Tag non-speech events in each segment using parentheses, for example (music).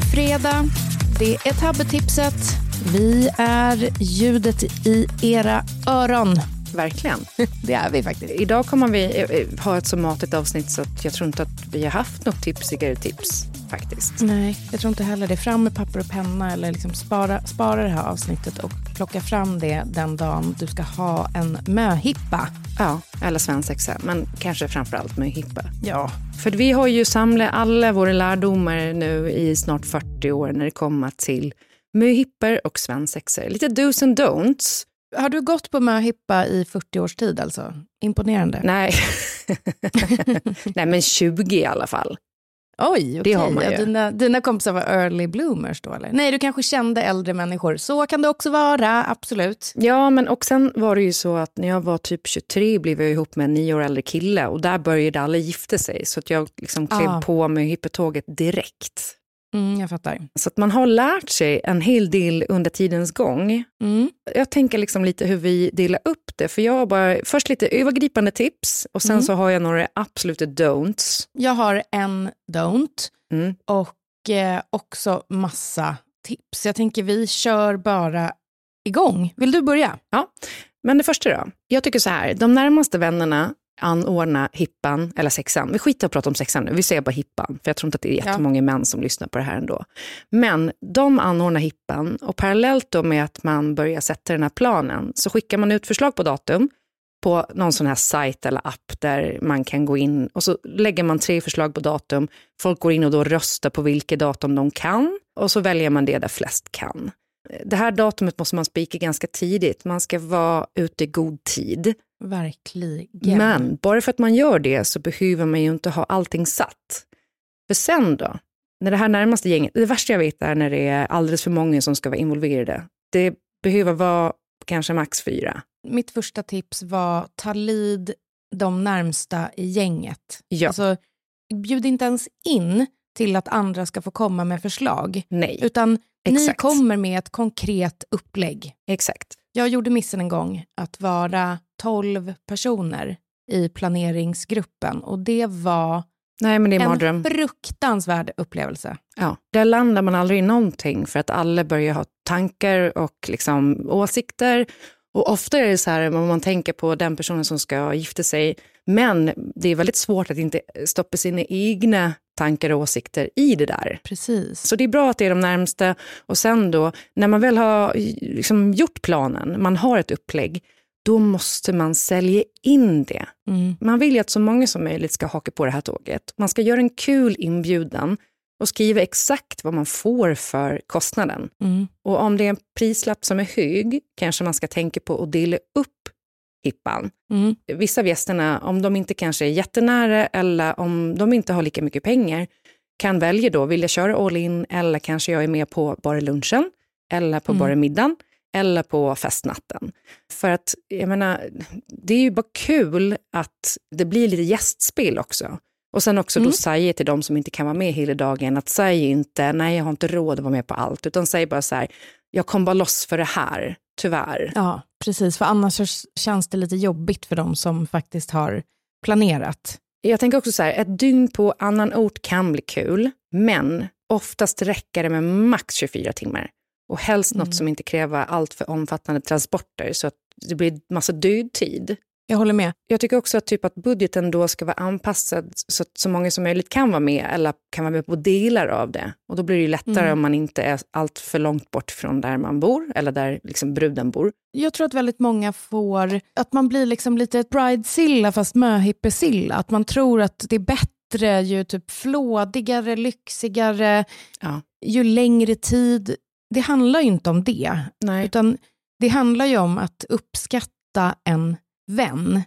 Fredag. Det är tabbetipset. Vi är ljudet i era öron. Verkligen. (laughs) Det är vi faktiskt. Idag kommer vi eh, ha ett så matigt avsnitt så att jag tror inte att vi har haft något tipsigare tips faktiskt. Nej, jag tror inte heller det. Fram med papper och penna eller liksom spara, spara det här avsnittet och plocka fram det den dagen du ska ha en möhippa. Ja, eller svensexa, men kanske framförallt möhippa. Ja. För vi har ju samlat alla våra lärdomar nu i snart 40 år när det kommer till möhippor och svensexor. Lite dos and don'ts. Har du gått på möhippa i 40 års tid alltså? Imponerande. Nej. (laughs) Nej, men 20 i alla fall. Oj, det har man ju. Ja, dina, dina kompisar var early bloomers då eller? Nej, du kanske kände äldre människor. Så kan det också vara, absolut. Ja, men och sen var det ju så att när jag var typ 23 blev jag ihop med en nio år äldre kille och där började alla gifta sig. Så att jag liksom klev Ah. på med hippotåget direkt. Mm, jag fattar. Så att man har lärt sig en hel del under tidens gång. Mm. Jag tänker liksom lite hur vi delar upp det. För jag har bara först lite övergripande tips och sen Mm. så har jag några absoluta don'ts. Jag har en don't Mm. och eh, också massa tips. Jag tänker vi kör bara igång. Vill du börja? Men det första då. Jag tycker så här, de närmaste vännerna anordna hippan, eller sexan. Vi skiter och pratar om sexan nu, vi säger bara hippan. För jag tror inte att det är Ja. jättemånga män som lyssnar på det här ändå. Men de anordnar hippan och parallellt då med att man börjar sätta den här planen så skickar man ut förslag på datum på någon sån här sajt eller app där man kan gå in och så lägger man tre förslag på datum. Folk går in och då röstar på vilket datum de kan och så väljer man det där flest kan. Det här datumet måste man spika ganska tidigt. Man ska vara ute i god tid. Verkligen. Men bara för att man gör det så behöver man ju inte ha allting satt. För sen då, när det här närmaste gänget, det värsta jag vet är när det är alldeles för många som ska vara involverade. Det behöver vara kanske max fyra. Mitt första tips var ta lid de närmsta i gänget. Ja. Alltså, bjud inte ens in till att andra ska få komma med förslag. Nej, Utan ni Exakt. kommer med ett konkret upplägg. exakt. Jag gjorde missen en gång att vara 12 personer i planeringsgruppen och det var Nej, det en mardröm. fruktansvärd upplevelse. Ja, där landar man aldrig i någonting för att alla börjar ha tankar och liksom åsikter. Och ofta är det så här om man tänker på den personen som ska gifta sig, men det är väldigt svårt att inte stoppa sina egna tankar och åsikter i det där. Precis. Så det är bra att det är de närmsta och sen då när man väl har liksom gjort planen, man har ett upplägg, då måste man sälja in det. Mm. Man vill ju att så många som möjligt ska haka på det här tåget. Man ska göra en kul inbjudan och skriva exakt vad man får för kostnaden. Mm. Och om det är en prislapp som är hög kanske man ska tänka på att dela upp hippan. Mm. Vissa av gästerna, om de inte kanske är jättenära eller om de inte har lika mycket pengar, kan välja då, vill jag köra all in eller kanske jag är med på bara lunchen eller på Mm. bara middagen eller på festnatten. För att, jag menar, det är ju bara kul att det blir lite gästspel också. Och sen också Mm. då säga till de som inte kan vara med hela dagen att säg inte, nej jag har inte råd att vara med på allt, utan säg bara så här, jag kom bara loss för det här, tyvärr. Ja, precis. För annars känns det lite jobbigt för de som faktiskt har planerat. Jag tänker också så här, ett dygn på annan ort kan bli kul, men oftast räcker det med max 24 timmar. Och helst Mm. något som inte kräver allt för omfattande transporter så att det blir massa död tid. Jag håller med. Jag tycker också att, typ att budgeten då ska vara anpassad så att så många som möjligt kan vara med eller kan vara med på delar av det. Och då blir det ju lättare Mm. om man inte är allt för långt bort från där man bor eller där liksom bruden bor. Jag tror att väldigt många får, att man blir liksom lite bridezilla fast möhippesilla. Att man tror att det är bättre ju typ flådigare, lyxigare, Ja. ju längre tid. Det handlar ju inte om det. Nej. Utan det handlar ju om att uppskatta en vän.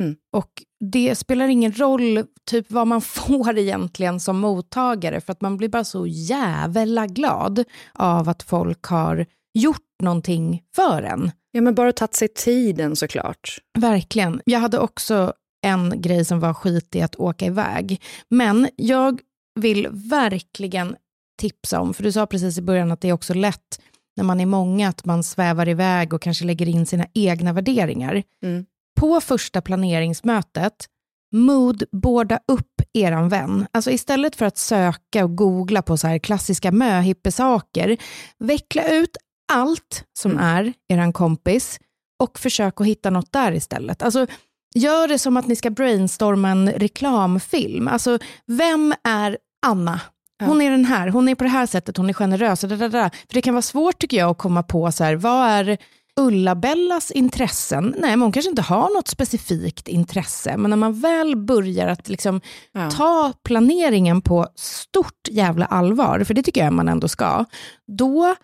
Mm. Och det spelar ingen roll typ vad man (laughs) får egentligen som mottagare för att man blir bara så jävla glad av att folk har gjort någonting för en. Ja, men bara tagit sig tiden såklart. Verkligen. Jag hade också en grej som var skit i att åka iväg. Men jag vill verkligen tipsa om, för du sa precis i början att det är också lätt när man är många att man svävar iväg och kanske lägger in sina egna värderingar. Mm. På första planeringsmötet, moodboarda upp eran vän. Alltså istället för att söka och googla på så här klassiska möhippesaker, veckla ut allt som mm. är eran kompis och försök att hitta något där istället. Alltså, gör det som att ni ska brainstorma en reklamfilm. Alltså, vem är Anna? Hon är den här, hon är på det här sättet, hon är generös. För det kan vara svårt tycker jag att komma på så här, vad är Ulla-Bellas intressen, nej men hon kanske inte har något specifikt intresse, men när man väl börjar att liksom ja. ta planeringen på stort jävla allvar, för det tycker jag man ändå ska, då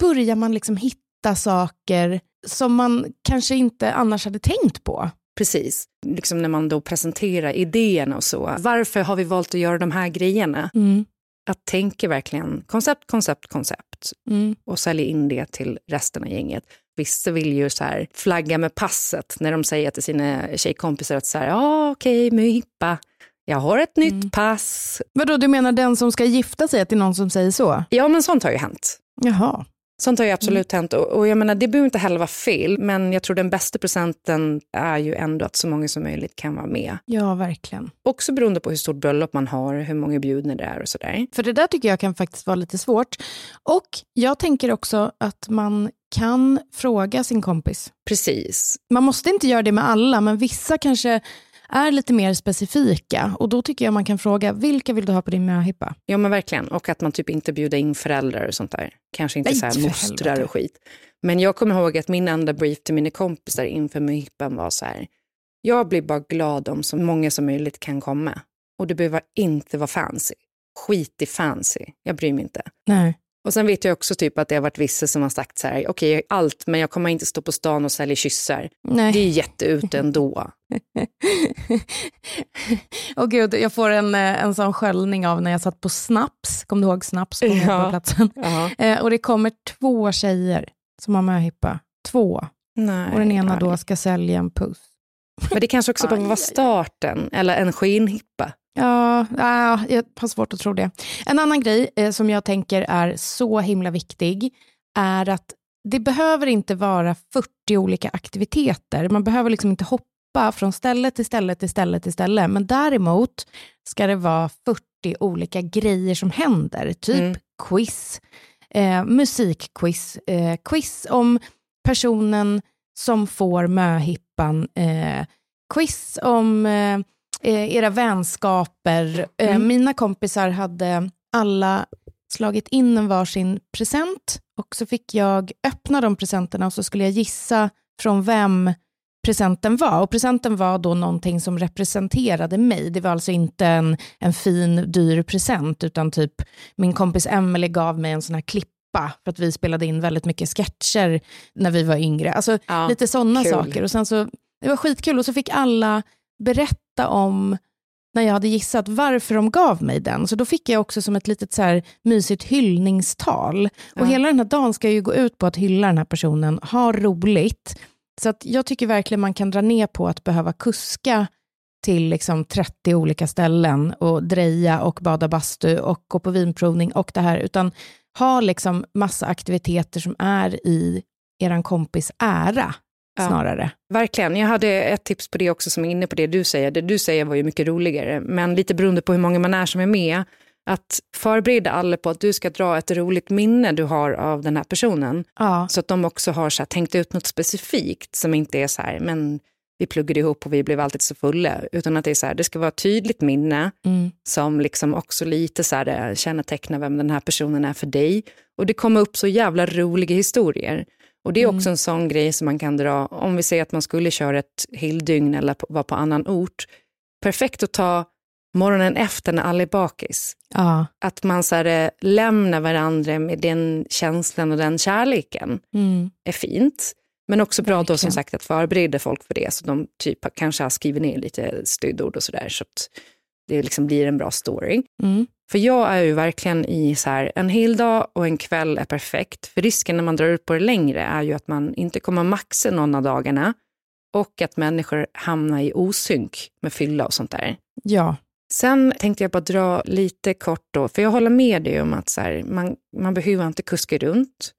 börjar man liksom hitta saker som man kanske inte annars hade tänkt på. Precis, liksom när man då presenterar idéerna och så. Varför har vi valt att göra de här grejerna? Mm. Att tänka verkligen koncept, koncept, koncept mm. och sälja in det till resten av gänget. Vissa vill ju så här flagga med passet när de säger till sina tjejkompisar att så här, ja okej, okay, möhippa, jag har ett nytt mm. pass. Vadå, du menar den som ska gifta sig, att det är någon som säger så? Ja, men sånt har ju hänt. Jaha. Sånt har ju absolut mm. hänt. Och, och, jag menar, det behöver inte heller vara fel, men jag tror den bästa presenten är ju ändå att så många som möjligt kan vara med. Ja, verkligen. Också beroende på hur stort bröllop man har, hur många bjudna det är och sådär. För det där tycker jag kan faktiskt vara lite svårt. Och jag tänker också att man kan fråga sin kompis. Precis. Man måste inte göra det med alla, men vissa kanske är lite mer specifika. Och då tycker jag man kan fråga, vilka vill du ha på din möhippa? Ja men verkligen, och att man typ inte bjuder in föräldrar och sånt där. Kanske inte Nej, så här mostrar och skit. Men jag kommer ihåg att min enda brief till mina kompisar inför möhippan var så här, jag blir bara glad om så många som möjligt kan komma. Och det behöver inte vara fancy. Skit i fancy, jag bryr mig inte. Nej. Och sen vet jag också typ att det har varit vissa som har sagt så här, okej okay, allt men jag kommer inte stå på stan och sälja kyssar. Nej. Det är jätteute ändå. (laughs) och gud, jag får en, eh, en sån sköljning av när jag satt på Snaps, kom du ihåg Snaps på ja. platsen? (laughs) Eh, och det kommer två tjejer som har möhippa, två. Nej, och den ena aj. då ska sälja en puss. Men det kanske också bara (laughs) var starten, eller en skenhippa. Ja, jag har svårt att tro det. En annan grej eh, som jag tänker är så himla viktig är att det behöver inte vara 40 olika aktiviteter. Man behöver liksom inte hoppa från ställe till ställe till ställe till ställe. Men däremot ska det vara 40 olika grejer som händer. Typ mm. quiz, eh, musikquiz, eh, quiz om personen som får möhippan, eh, quiz om eh, era vänskaper. Eh, mm. mina kompisar hade alla slagit in en varsin present och så fick jag öppna de presenterna och så skulle jag gissa från vem presenten var. Och presenten var då någonting som representerade mig. Det var alltså inte en, en fin, dyr present, utan typ min kompis Emily gav mig en sån här klippa för att vi spelade in väldigt mycket sketcher när vi var yngre. Alltså ja, lite sådana saker. Och sen så, det var skitkul och så fick alla berätta om när jag hade gissat varför de gav mig den. Så då fick jag också som ett litet så här mysigt hyllningstal. Ja. Och hela den här dagen ska ju gå ut på att hylla den här personen, ha roligt. Så att jag tycker verkligen man kan dra ner på att behöva kuska till liksom 30 olika ställen och dreja och bada bastu och gå på vinprovning och det här, utan ha liksom massa aktiviteter som är i er kompis ära snarare. verkligen. Jag hade ett tips på det också som är inne på det du säger. Det du säger var ju mycket roligare, men lite beroende på hur många man är som är med, att förbereda alla på att du ska dra ett roligt minne du har av den här personen. Ja. Så att de också har så här, tänkt ut något specifikt som inte är så här, men vi pluggade ihop och vi blev alltid så fulla. Utan att det är så här, det ska vara ett tydligt minne mm. som liksom också lite så här, eh, kännetecknar vem den här personen är för dig. Och det kommer upp så jävla roliga historier. Och det är också mm. en sån grej som man kan dra, om vi säger att man skulle köra ett heldygn eller vara på annan ort. Perfekt att ta morgonen efter när alla är bakis. Ja. Att man så här, eh, lämnar varandra med den känslan och den kärleken mm. är fint. Men också bra Verkligen. då som sagt att förbereda folk för det, så de typ kanske har skrivit ner lite stödord och sådär, så att det liksom blir en bra story. Mm. För jag är ju verkligen i så här, en hel dag och en kväll är perfekt. För risken när man drar ut på det längre är ju att man inte kommer maxa någon av dagarna och att människor hamnar i osynk med fylla och sånt där. Ja. Sen tänkte jag bara dra lite kort då, för jag håller med dig om att så här, man, man behöver inte kuska runt.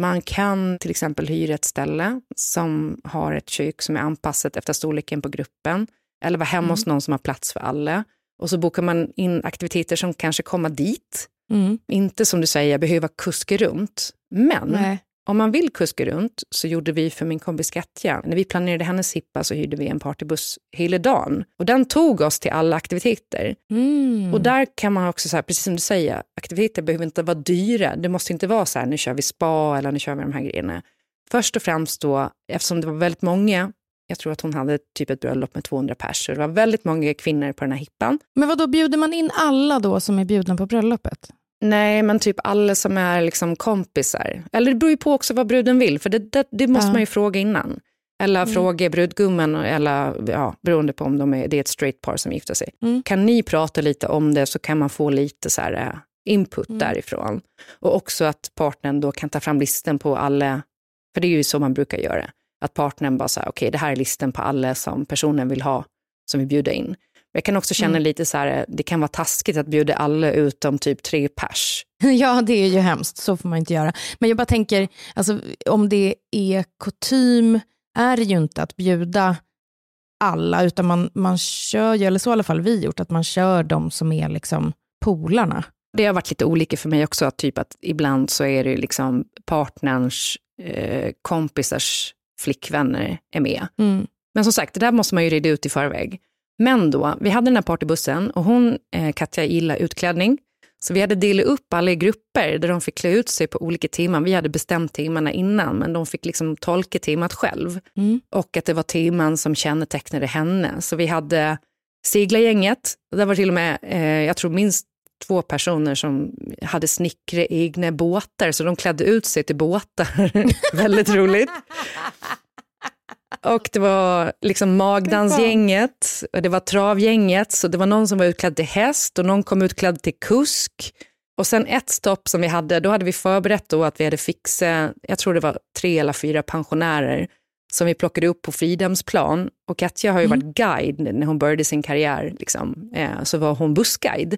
Man kan till exempel hyra ett ställe som har ett kök som är anpassat efter storleken på gruppen. eller vara hemma Mm. hos någon som har plats för alla. Och så bokar man in aktiviteter som kanske kommer dit. Mm. Inte som du säger, behöva kuska runt. Men Nej. om man vill kuska runt så gjorde vi för min kompis Katja, när vi planerade hennes hippa så hyrde vi en partybuss hela dagen. Och den tog oss till alla aktiviteter. Mm. Och där kan man också, så här, precis som du säger, aktiviteter behöver inte vara dyra. Det måste inte vara så här, nu kör vi spa eller nu kör vi de här grejerna. Först och främst då, eftersom det var väldigt många, jag tror att hon hade typ ett bröllop med 200 pers, så det var väldigt många kvinnor på den här hippan. Men vad då bjuder man in alla då som är bjudna på bröllopet? Nej, men typ alla som är liksom kompisar. Eller det beror ju på också vad bruden vill, för det, det, det måste Ja. man ju fråga innan. Eller fråga brudgummen, eller ja, beroende på om de är, det är ett straight par som gifter sig. Mm. Kan ni prata lite om det så kan man få lite så här, eh, input Mm. därifrån. Och också att partnern då kan ta fram listan på alla, för det är ju så man brukar göra. Att partnern bara okej det här är listan på alla som personen vill ha, som vi bjuder in. Jag kan också känna Mm. lite så här, det kan vara taskigt att bjuda alla utom typ tre pers. (laughs) Ja, det är ju hemskt. Så får man inte göra. Men jag bara tänker, alltså, om det är kutym är det ju inte att bjuda alla, utan man, man kör ju, eller så i alla fall vi gjort, att man kör de som är liksom polarna. Det har varit lite olika för mig också, att typ att ibland så är det liksom partners eh, kompisars flickvänner är med. Mm. Men som sagt, det där måste man ju reda ut i förväg. Men då, vi hade den här partybussen och hon, eh, Katja, gillar utklädning. Så vi hade delat upp alla i grupper där de fick klä ut sig på olika timmar. Vi hade bestämt timmarna innan, men de fick liksom tolka temat själv. Mm. Och att det var teman som kännetecknade henne. Så vi hade seglargänget, där var till och med, eh, jag tror minst två personer som hade snickrat egna båtar, så de klädde ut sig till båtar. (laughs) Väldigt roligt. Och det var liksom magdansgänget, och det var travgänget, så det var någon som var utklädd till häst och någon kom utklädd till kusk. Och sen ett stopp som vi hade, då hade vi förberett då att vi hade fixat, jag tror det var tre eller fyra pensionärer som vi plockade upp på Fridhemsplan. Och Katja har ju varit guide när hon började sin karriär, liksom. eh, så var hon bussguide.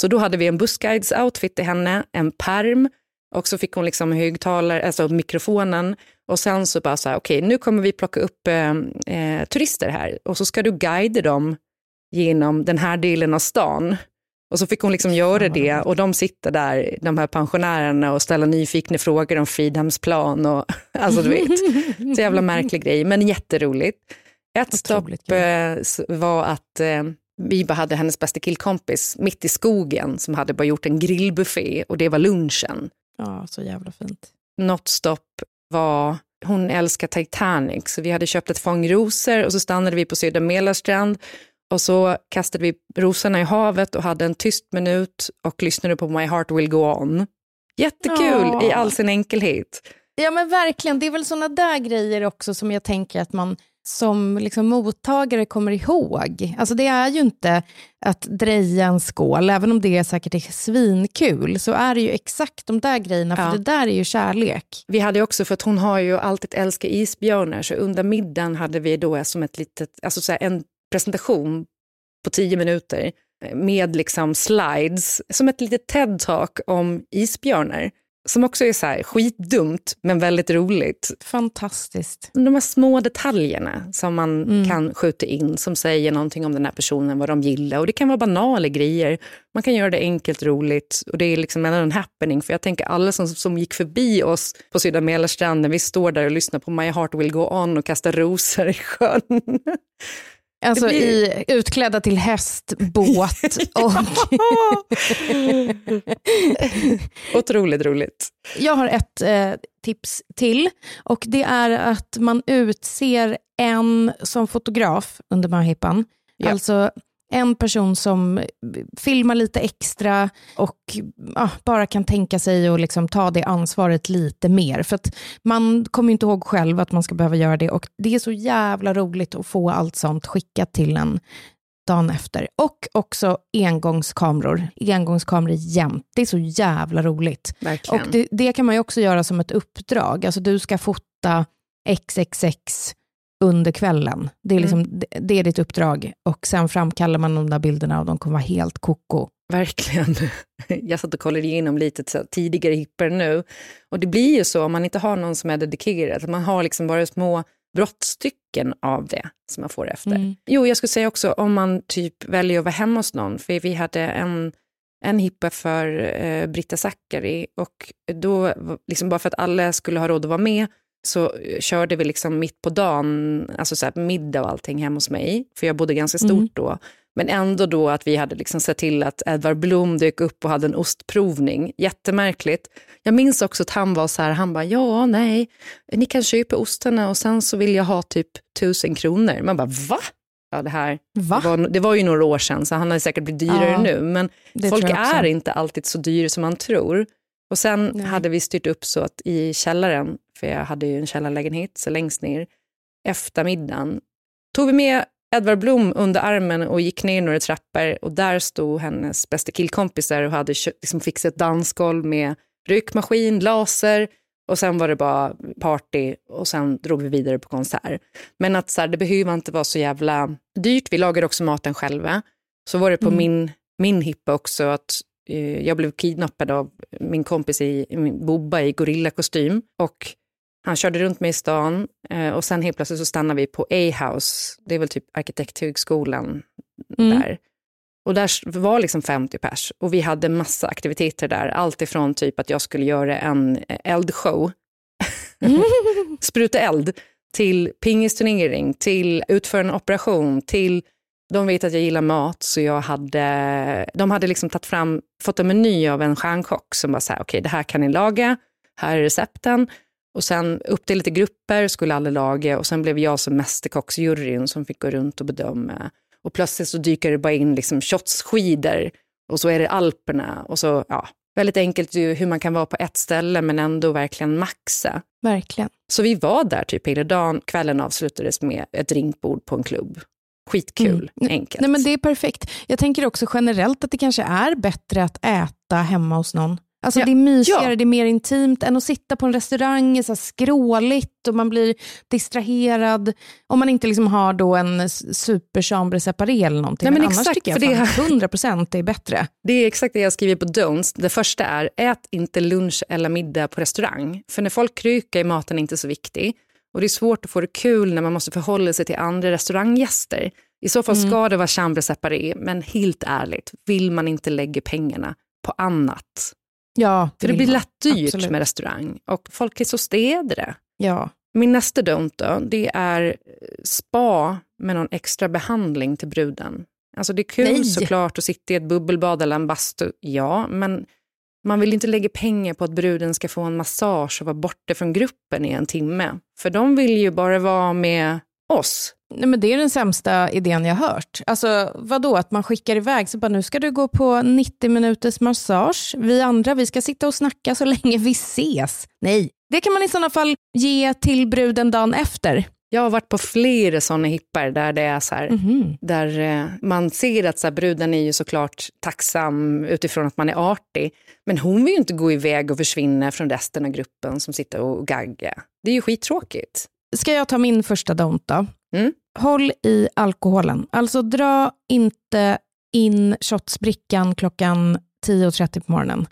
Så då hade vi en bussguides-outfit till henne, en perm och så fick hon liksom högtalare, alltså mikrofonen och sen så bara så här, okej nu kommer vi plocka upp eh, eh, turister här och så ska du guida dem genom den här delen av stan. Och så fick hon liksom göra det och de sitter där, de här pensionärerna och ställer nyfikna frågor om Fridhemsplan och (laughs) alltså du vet, så jävla märklig grej men jätteroligt. Ett stopp Otroligt kul. eh, var att eh, vi bara hade hennes bästa killkompis mitt i skogen som hade bara gjort en grillbuffé och det var lunchen. Ja, så jävla fint. Något stopp var, hon älskar Titanic, så vi hade köpt ett fång rosor och så stannade vi på Södra Mälarstrand och så kastade vi rosorna i havet och hade en tyst minut och lyssnade på My Heart Will Go On. Jättekul Ja. i all sin enkelhet. Ja men verkligen, det är väl såna där grejer också som jag tänker att man som liksom mottagare kommer ihåg. Alltså det är ju inte att dreja en skål, även om det säkert är svinkul, så är det ju exakt de där grejerna, för Ja. det där är ju kärlek. Vi hade också, för att hon har ju alltid älskat isbjörnar, så under middagen hade vi då som ett litet, alltså så en presentation på tio minuter med liksom slides, som ett litet TED-talk om isbjörnar. Som också är så här skitdumt, men väldigt roligt. Fantastiskt. De här små detaljerna som man Mm. kan skjuta in, som säger någonting om den här personen, vad de gillar. Och det kan vara banala grejer. Man kan göra det enkelt, roligt. Och det är liksom en happening. För jag tänker alla som, som gick förbi oss på Södra Mälarstrand, när vi står där och lyssnar på My Heart Will Go On och kastar rosor i sjön. (laughs) Alltså blir- i, utklädda till häst, båt (laughs) och... (laughs) Otroligt roligt. Jag har ett eh, tips till och det är att man utser en som fotograf under möhippan. Ja. Alltså en person som filmar lite extra och ja, bara kan tänka sig att liksom ta det ansvaret lite mer. För att man kommer inte ihåg själv att man ska behöva göra det och det är så jävla roligt att få allt sånt skickat till en dagen efter. Och också engångskameror. Engångskameror jämt. Det är så jävla roligt. Verkligen. Och det, det kan man ju också göra som ett uppdrag. Alltså du ska fota XXX under kvällen. Det är, liksom, det, det är ditt uppdrag. Och sen framkallar man de där bilderna och de kommer vara helt koko. Verkligen. (laughs) Jag satt och kollade igenom lite tidigare hippor nu. Och det blir ju så om man inte har någon som är dedikerad. Man har liksom bara små brottstycken av det som man får efter. Mm. Jo, jag skulle säga också om man typ väljer att vara hemma hos någon, för vi hade en, en hippa för eh, Britta Zackari och då, liksom bara för att alla skulle ha råd att vara med, så eh, körde vi liksom mitt på dagen, alltså så här middag och allting hemma hos mig, för jag bodde ganska stort Mm. då. Men ändå då att vi hade liksom sett till att Edvard Blom dök upp och hade en ostprovning. Jättemärkligt. Jag minns också att han var så här, han bara, ja, nej, ni kan köpa ostarna och sen så vill jag ha typ tusen kronor. Man bara, va? Ja, det här Va? var, det var ju några år sedan, så han har säkert blivit dyrare Ja, nu. Men folk är inte alltid så dyra som man tror. Och sen Nej. hade vi styrt upp så att i källaren, för jag hade ju en källarlägenhet, så längst ner, efter middagen, tog vi med Edvard Blom under armen och gick ner några trappor och där stod hennes bästa killkompisar och hade liksom fixat ett dansgolv med rykmaskin, laser och sen var det bara party och sen drog vi vidare på konsert. Men att så här, det behöver inte vara så jävla dyrt. Vi lagade också maten själva. Så var det på Mm. min, min hippa också att eh, jag blev kidnappad av min kompis i, i min Bobba i gorillakostym och han körde runt mig i stan eh, och sen helt plötsligt så stannade vi på A-house, det är väl typ arkitekthögskolan Mm. där. Och där var liksom 50 pers och vi hade massa aktiviteter där. Allt ifrån typ att jag skulle göra en eh, eldshow, (laughs) spruta eld, till pingisturnering, till utföra en operation, till de vet att jag gillar mat så jag hade, de hade liksom tagit fram, fått en meny av en stjärnkock som var så här, okej det här kan ni laga, här är recepten. Och sen upp till lite grupper skulle alla laga och sen blev jag som mästerkocksjuryn som fick gå runt och bedöma. Och plötsligt så dyker det bara in liksom shotsskidor och så är det Alperna och så, ja, väldigt enkelt hur man kan vara på ett ställe men ändå verkligen maxa. Verkligen. Så vi var där typ hela dagen. Kvällen avslutades med ett drinkbord på en klubb. Skitkul, Mm. enkelt. Nej, men det är perfekt. Jag tänker också generellt att det kanske är bättre att äta hemma hos någon. Alltså Ja. Det är mysigare, Ja. det är mer intimt än att sitta på en restaurang, så här skråligt och man blir distraherad. Om man inte liksom har då en superchambre separé eller någonting. Nej, men annars exakt, tycker jag för det- fan 100% är bättre. Det är exakt det jag skriver på Don'ts. Det första är, ät inte lunch eller middag på restaurang. För när folk krykar är maten inte så viktig. Och det är svårt att få det kul när man måste förhålla sig till andra restauranggäster. I så fall Mm. ska det vara chambre separé, men helt ärligt, vill man inte lägga pengarna på annat? Ja, För det blir lätt dyrt Absolut. med restaurang och folk är så städre. Ja. Min nästa don't då, det är spa med någon extra behandling till bruden. Alltså det är kul Nej. såklart att sitta i ett bubbelbad eller en bastu, ja, men man vill inte lägga pengar på att bruden ska få en massage och vara borta från gruppen i en timme. För de vill ju bara vara med oss. Nej, men det är den sämsta idén jag hört. Alltså, vadå, att man skickar iväg, så bara nu ska du gå på 90 minuters massage. Vi andra, vi ska sitta och snacka så länge vi ses. Nej, det kan man i sådana fall ge till bruden dagen efter. Jag har varit på flera sådana hippar där det är så här, Mhm. där eh, man ser att så här, bruden är ju såklart tacksam utifrån att man är artig. Men hon vill ju inte gå iväg och försvinna från resten av gruppen som sitter och gaggar. Det är ju skittråkigt. Ska jag ta min första don't då? Mm. Håll i alkoholen. Alltså dra inte in shotsbrickan klockan 10.30 på morgonen.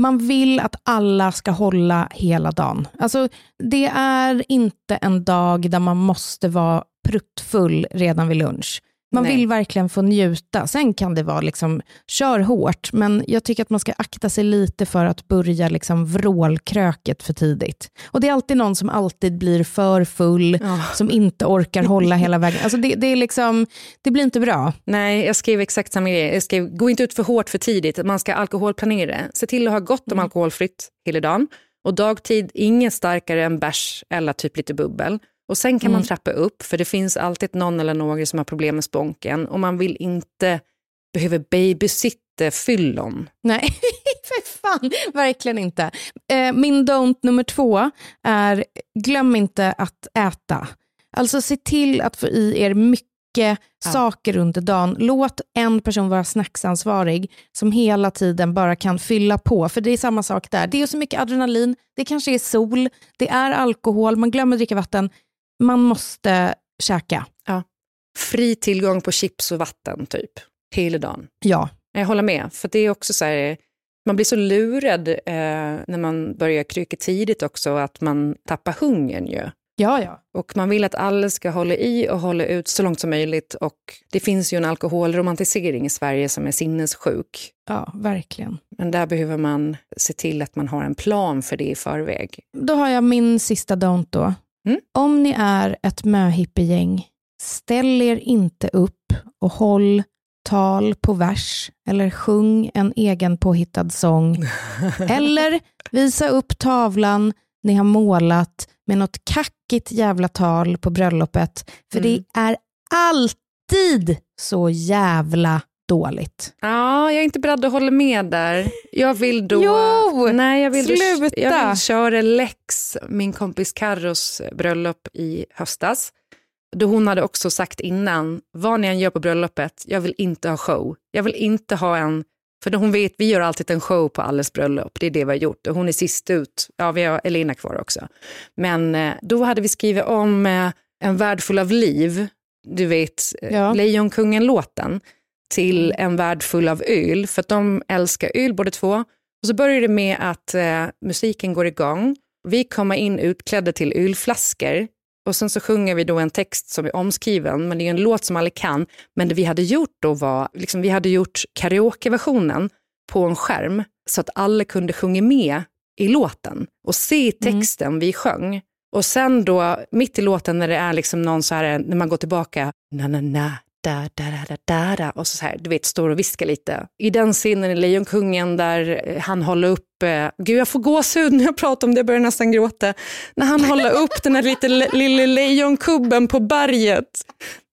Man vill att alla ska hålla hela dagen. Alltså, det är inte en dag där man måste vara pruttfull redan vid lunch. Man Nej. vill verkligen få njuta. Sen kan det vara liksom, kör hårt, men jag tycker att man ska akta sig lite för att börja liksom vrålkröket för tidigt. Och det är alltid någon som alltid blir för full, som inte orkar hålla hela vägen. Alltså det, det, är liksom, det blir inte bra. Nej, jag skrev exakt samma grej. Jag skrev, gå inte ut för hårt för tidigt. Man ska alkoholplanera. Se till att ha gott om alkoholfritt hela dagen. Och dagtid, inget starkare än bärs eller typ lite bubbel. Och sen kan man trappa upp, för det finns alltid någon eller några som har problem med sponken. Och man vill inte behöva babysitta fyllon. Nej, (laughs) för fan, verkligen inte. Eh, min don't nummer två är, glöm inte att äta. Alltså se till att få i er mycket saker under dagen. Låt en person vara snacksansvarig som hela tiden bara kan fylla på. För det är samma sak där. Det är så mycket adrenalin, det kanske är sol, det är alkohol, man glömmer dricka vatten. Man måste käka. Fri tillgång på chips och vatten typ, hela dagen. Ja, Jag håller med, för det är också så här, man blir så lurad eh, när man börjar kryka tidigt också, att man tappar hungern ju. Ja, ja. Och man vill att alla ska hålla i och hålla ut så långt som möjligt. Och det finns ju en alkoholromantisering i Sverige som är sinnessjuk. Ja, verkligen. Men där behöver man se till att man har en plan för det i förväg. Då har jag min sista don't då. Mm. Om ni är ett möhippiegäng, ställ er inte upp och håll tal på vers eller sjung en egen påhittad sång. (laughs) eller visa upp tavlan ni har målat med något kackigt jävla tal på bröllopet. För Mm. det är alltid så jävla dåligt. Ja, jag är inte beredd att hålla med där. Jag vill då... Jo! Nej, jag vill, Sluta! jag vill köra Lex, min kompis Carros bröllop i höstas. Då hon hade också sagt innan, vad ni än gör på bröllopet, jag vill inte ha show. Jag vill inte ha en... För hon vet, vi gör alltid en show på alles bröllop. Det är det vi har gjort. Och hon är sist ut. Ja, vi har Elina kvar också. Men eh, då hade vi skrivit om eh, En värld full av liv. Du vet, eh, Ja. Lejonkungen-låten till En värld full av öl. För att de älskar öl båda två. Och så börjar det med att eh, musiken går igång. Vi kommer in utklädda till ölflaskor. Och sen så sjunger vi då en text som är omskriven, men det är en låt som alla kan. Men det vi hade gjort då var, liksom, vi hade gjort karaokeversionen på en skärm så att alla kunde sjunga med i låten och se texten vi sjöng. Och sen då, mitt i låten när det är liksom någon så här, när man går tillbaka, na na na, da da da da da och så, så här, du vet, står och viskar lite. I den scenen i Lejonkungen där eh, han håller upp, eh, gud jag får gåshud när jag pratar om det, jag börjar nästan gråta. När han håller upp den här lite le- lilla lejonkubben på berget.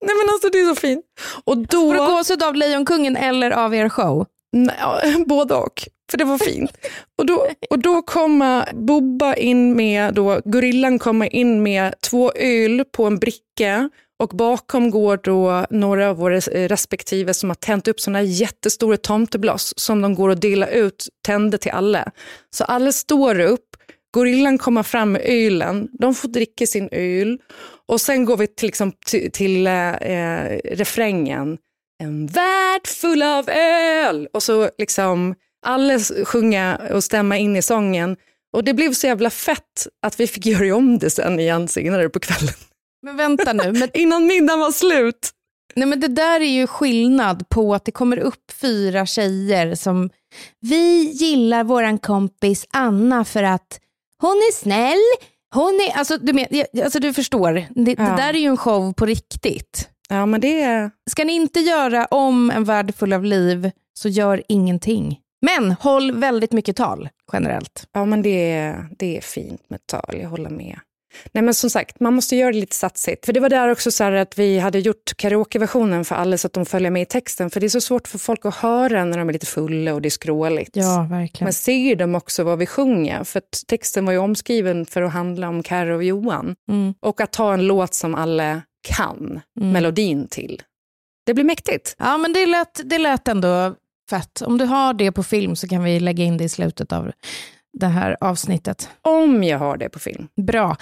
Nej men alltså det är så fint. Och då... Får du gåshud av Lejonkungen eller av er show? Nej, (laughs) både och, för det var fint. Och då, och då kommer Bobba in med, då, gorillan kommer in med två öl på en bricka och bakom går då några av våra eh, respektive som har tänt upp sådana jättestora tomtebloss som de går och delar ut, tänder till alla. Så alla står upp, gorillan kommer fram med ölen, de får dricka sin öl och sen går vi till, liksom, till, till eh, refrängen. En värld full av öl! Och så liksom alla sjunga och stämma in i sången. Och det blev så jävla fett att vi fick (laughs) göra om det sen igen senare på kvällen. Men vänta nu, men, (laughs) Innan middagen var slut. nej, men det där är ju skillnad på att det kommer upp fyra tjejer som vi gillar våran kompis Anna för att hon är snäll, hon är, alltså du, men, alltså, du förstår, det, det Ja. där är ju en show på riktigt. Ja, men det. Ska ni inte göra om en värld full av liv så gör ingenting. Men håll väldigt mycket tal generellt. Ja, men det är, det är fint med tal, jag håller med. Nej, men som sagt, man måste göra det lite satsigt. För det var där också så här att vi hade gjort karaokeversionen för alla så att de följer med i texten. För det är så svårt för folk att höra när de är lite fulla och det är skråligt. Ja, verkligen. Men ser de också vad vi sjunger? För texten var ju omskriven för att handla om Karo och Johan. Mm. Och att ta en låt som alla kan melodin till. Det blir mäktigt. Ja, men det lät, det lät ändå fett. Om du har det på film så kan vi lägga in det i slutet av det här avsnittet. Om jag har det på film. Bra.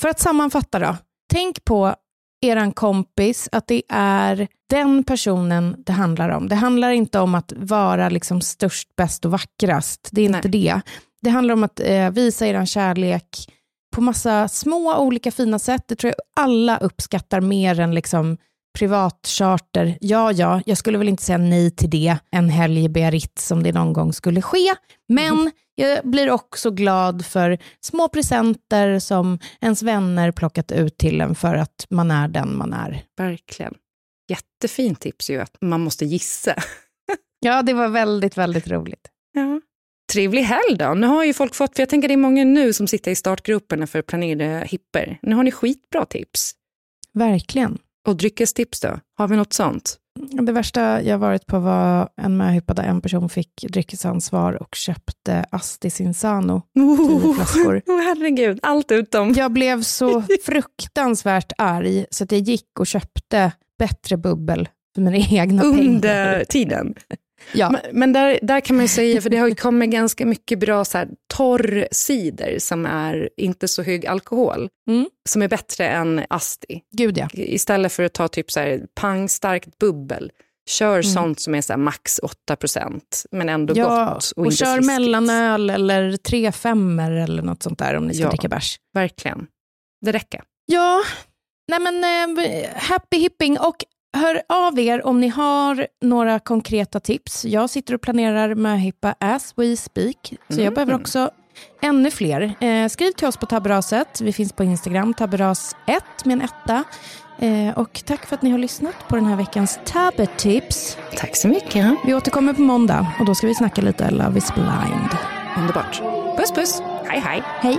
För att sammanfatta då. Tänk på eran kompis, att det är den personen det handlar om. Det handlar inte om att vara liksom störst, bäst och vackrast. Det är inte det. Det handlar om att eh, visa eran kärlek på massa små olika fina sätt. Det tror jag alla uppskattar mer än liksom privatcharter. Ja, ja, jag skulle väl inte säga nej till det en helg i Biarritz om det någon gång skulle ske. Men (laughs) jag blir också glad för små presenter som ens vänner plockat ut till en för att man är den man är. Verkligen. Jättefint tips ju att man måste gissa. (laughs) Ja, det var väldigt, väldigt roligt. Ja. Trevlig helg då. Nu har ju folk fått, för jag tänker det är många nu som sitter i startgrupperna för planerade hipper. Nu har ni skitbra tips. Verkligen. Och dryckestips då? Har vi något sånt? Det värsta jag varit på var en möhippa där en person fick dryckesansvar och köpte Astis Insano. Tio flaskor. Oh, (laughs) herregud, allt utom. Jag blev så (laughs) fruktansvärt arg så att jag gick och köpte bättre bubbel för mina egna pengar. Under tiden. Ja. Men, men där, där kan man ju säga, för det har ju kommit ganska mycket bra så här, torr cider som är inte så hög alkohol. Mm. Som är bättre än Asti. Gud ja. Istället för att ta typ så här, pangstarkt bubbel, kör sånt som är så här, max 8% men ändå Mm. Ja, gott. och, inte kör mellanöl eller tre femmer eller något sånt där om ni ska Ja. dricka bärs. Verkligen. Det räcker. Ja, nej men eh, happy hipping och hör av er om ni har några konkreta tips. Jag sitter och planerar möhippa as we speak, så jag Mm. behöver också ännu fler. Eh, skriv till oss på tabberaset. Vi finns på Instagram, tabberas1 med en etta. Eh, och tack för att ni har lyssnat på den här veckans tabbetips. Tack så mycket. Vi återkommer på måndag och då ska vi snacka lite Love is blind. Underbart. Puss puss. Hej hej. Hej!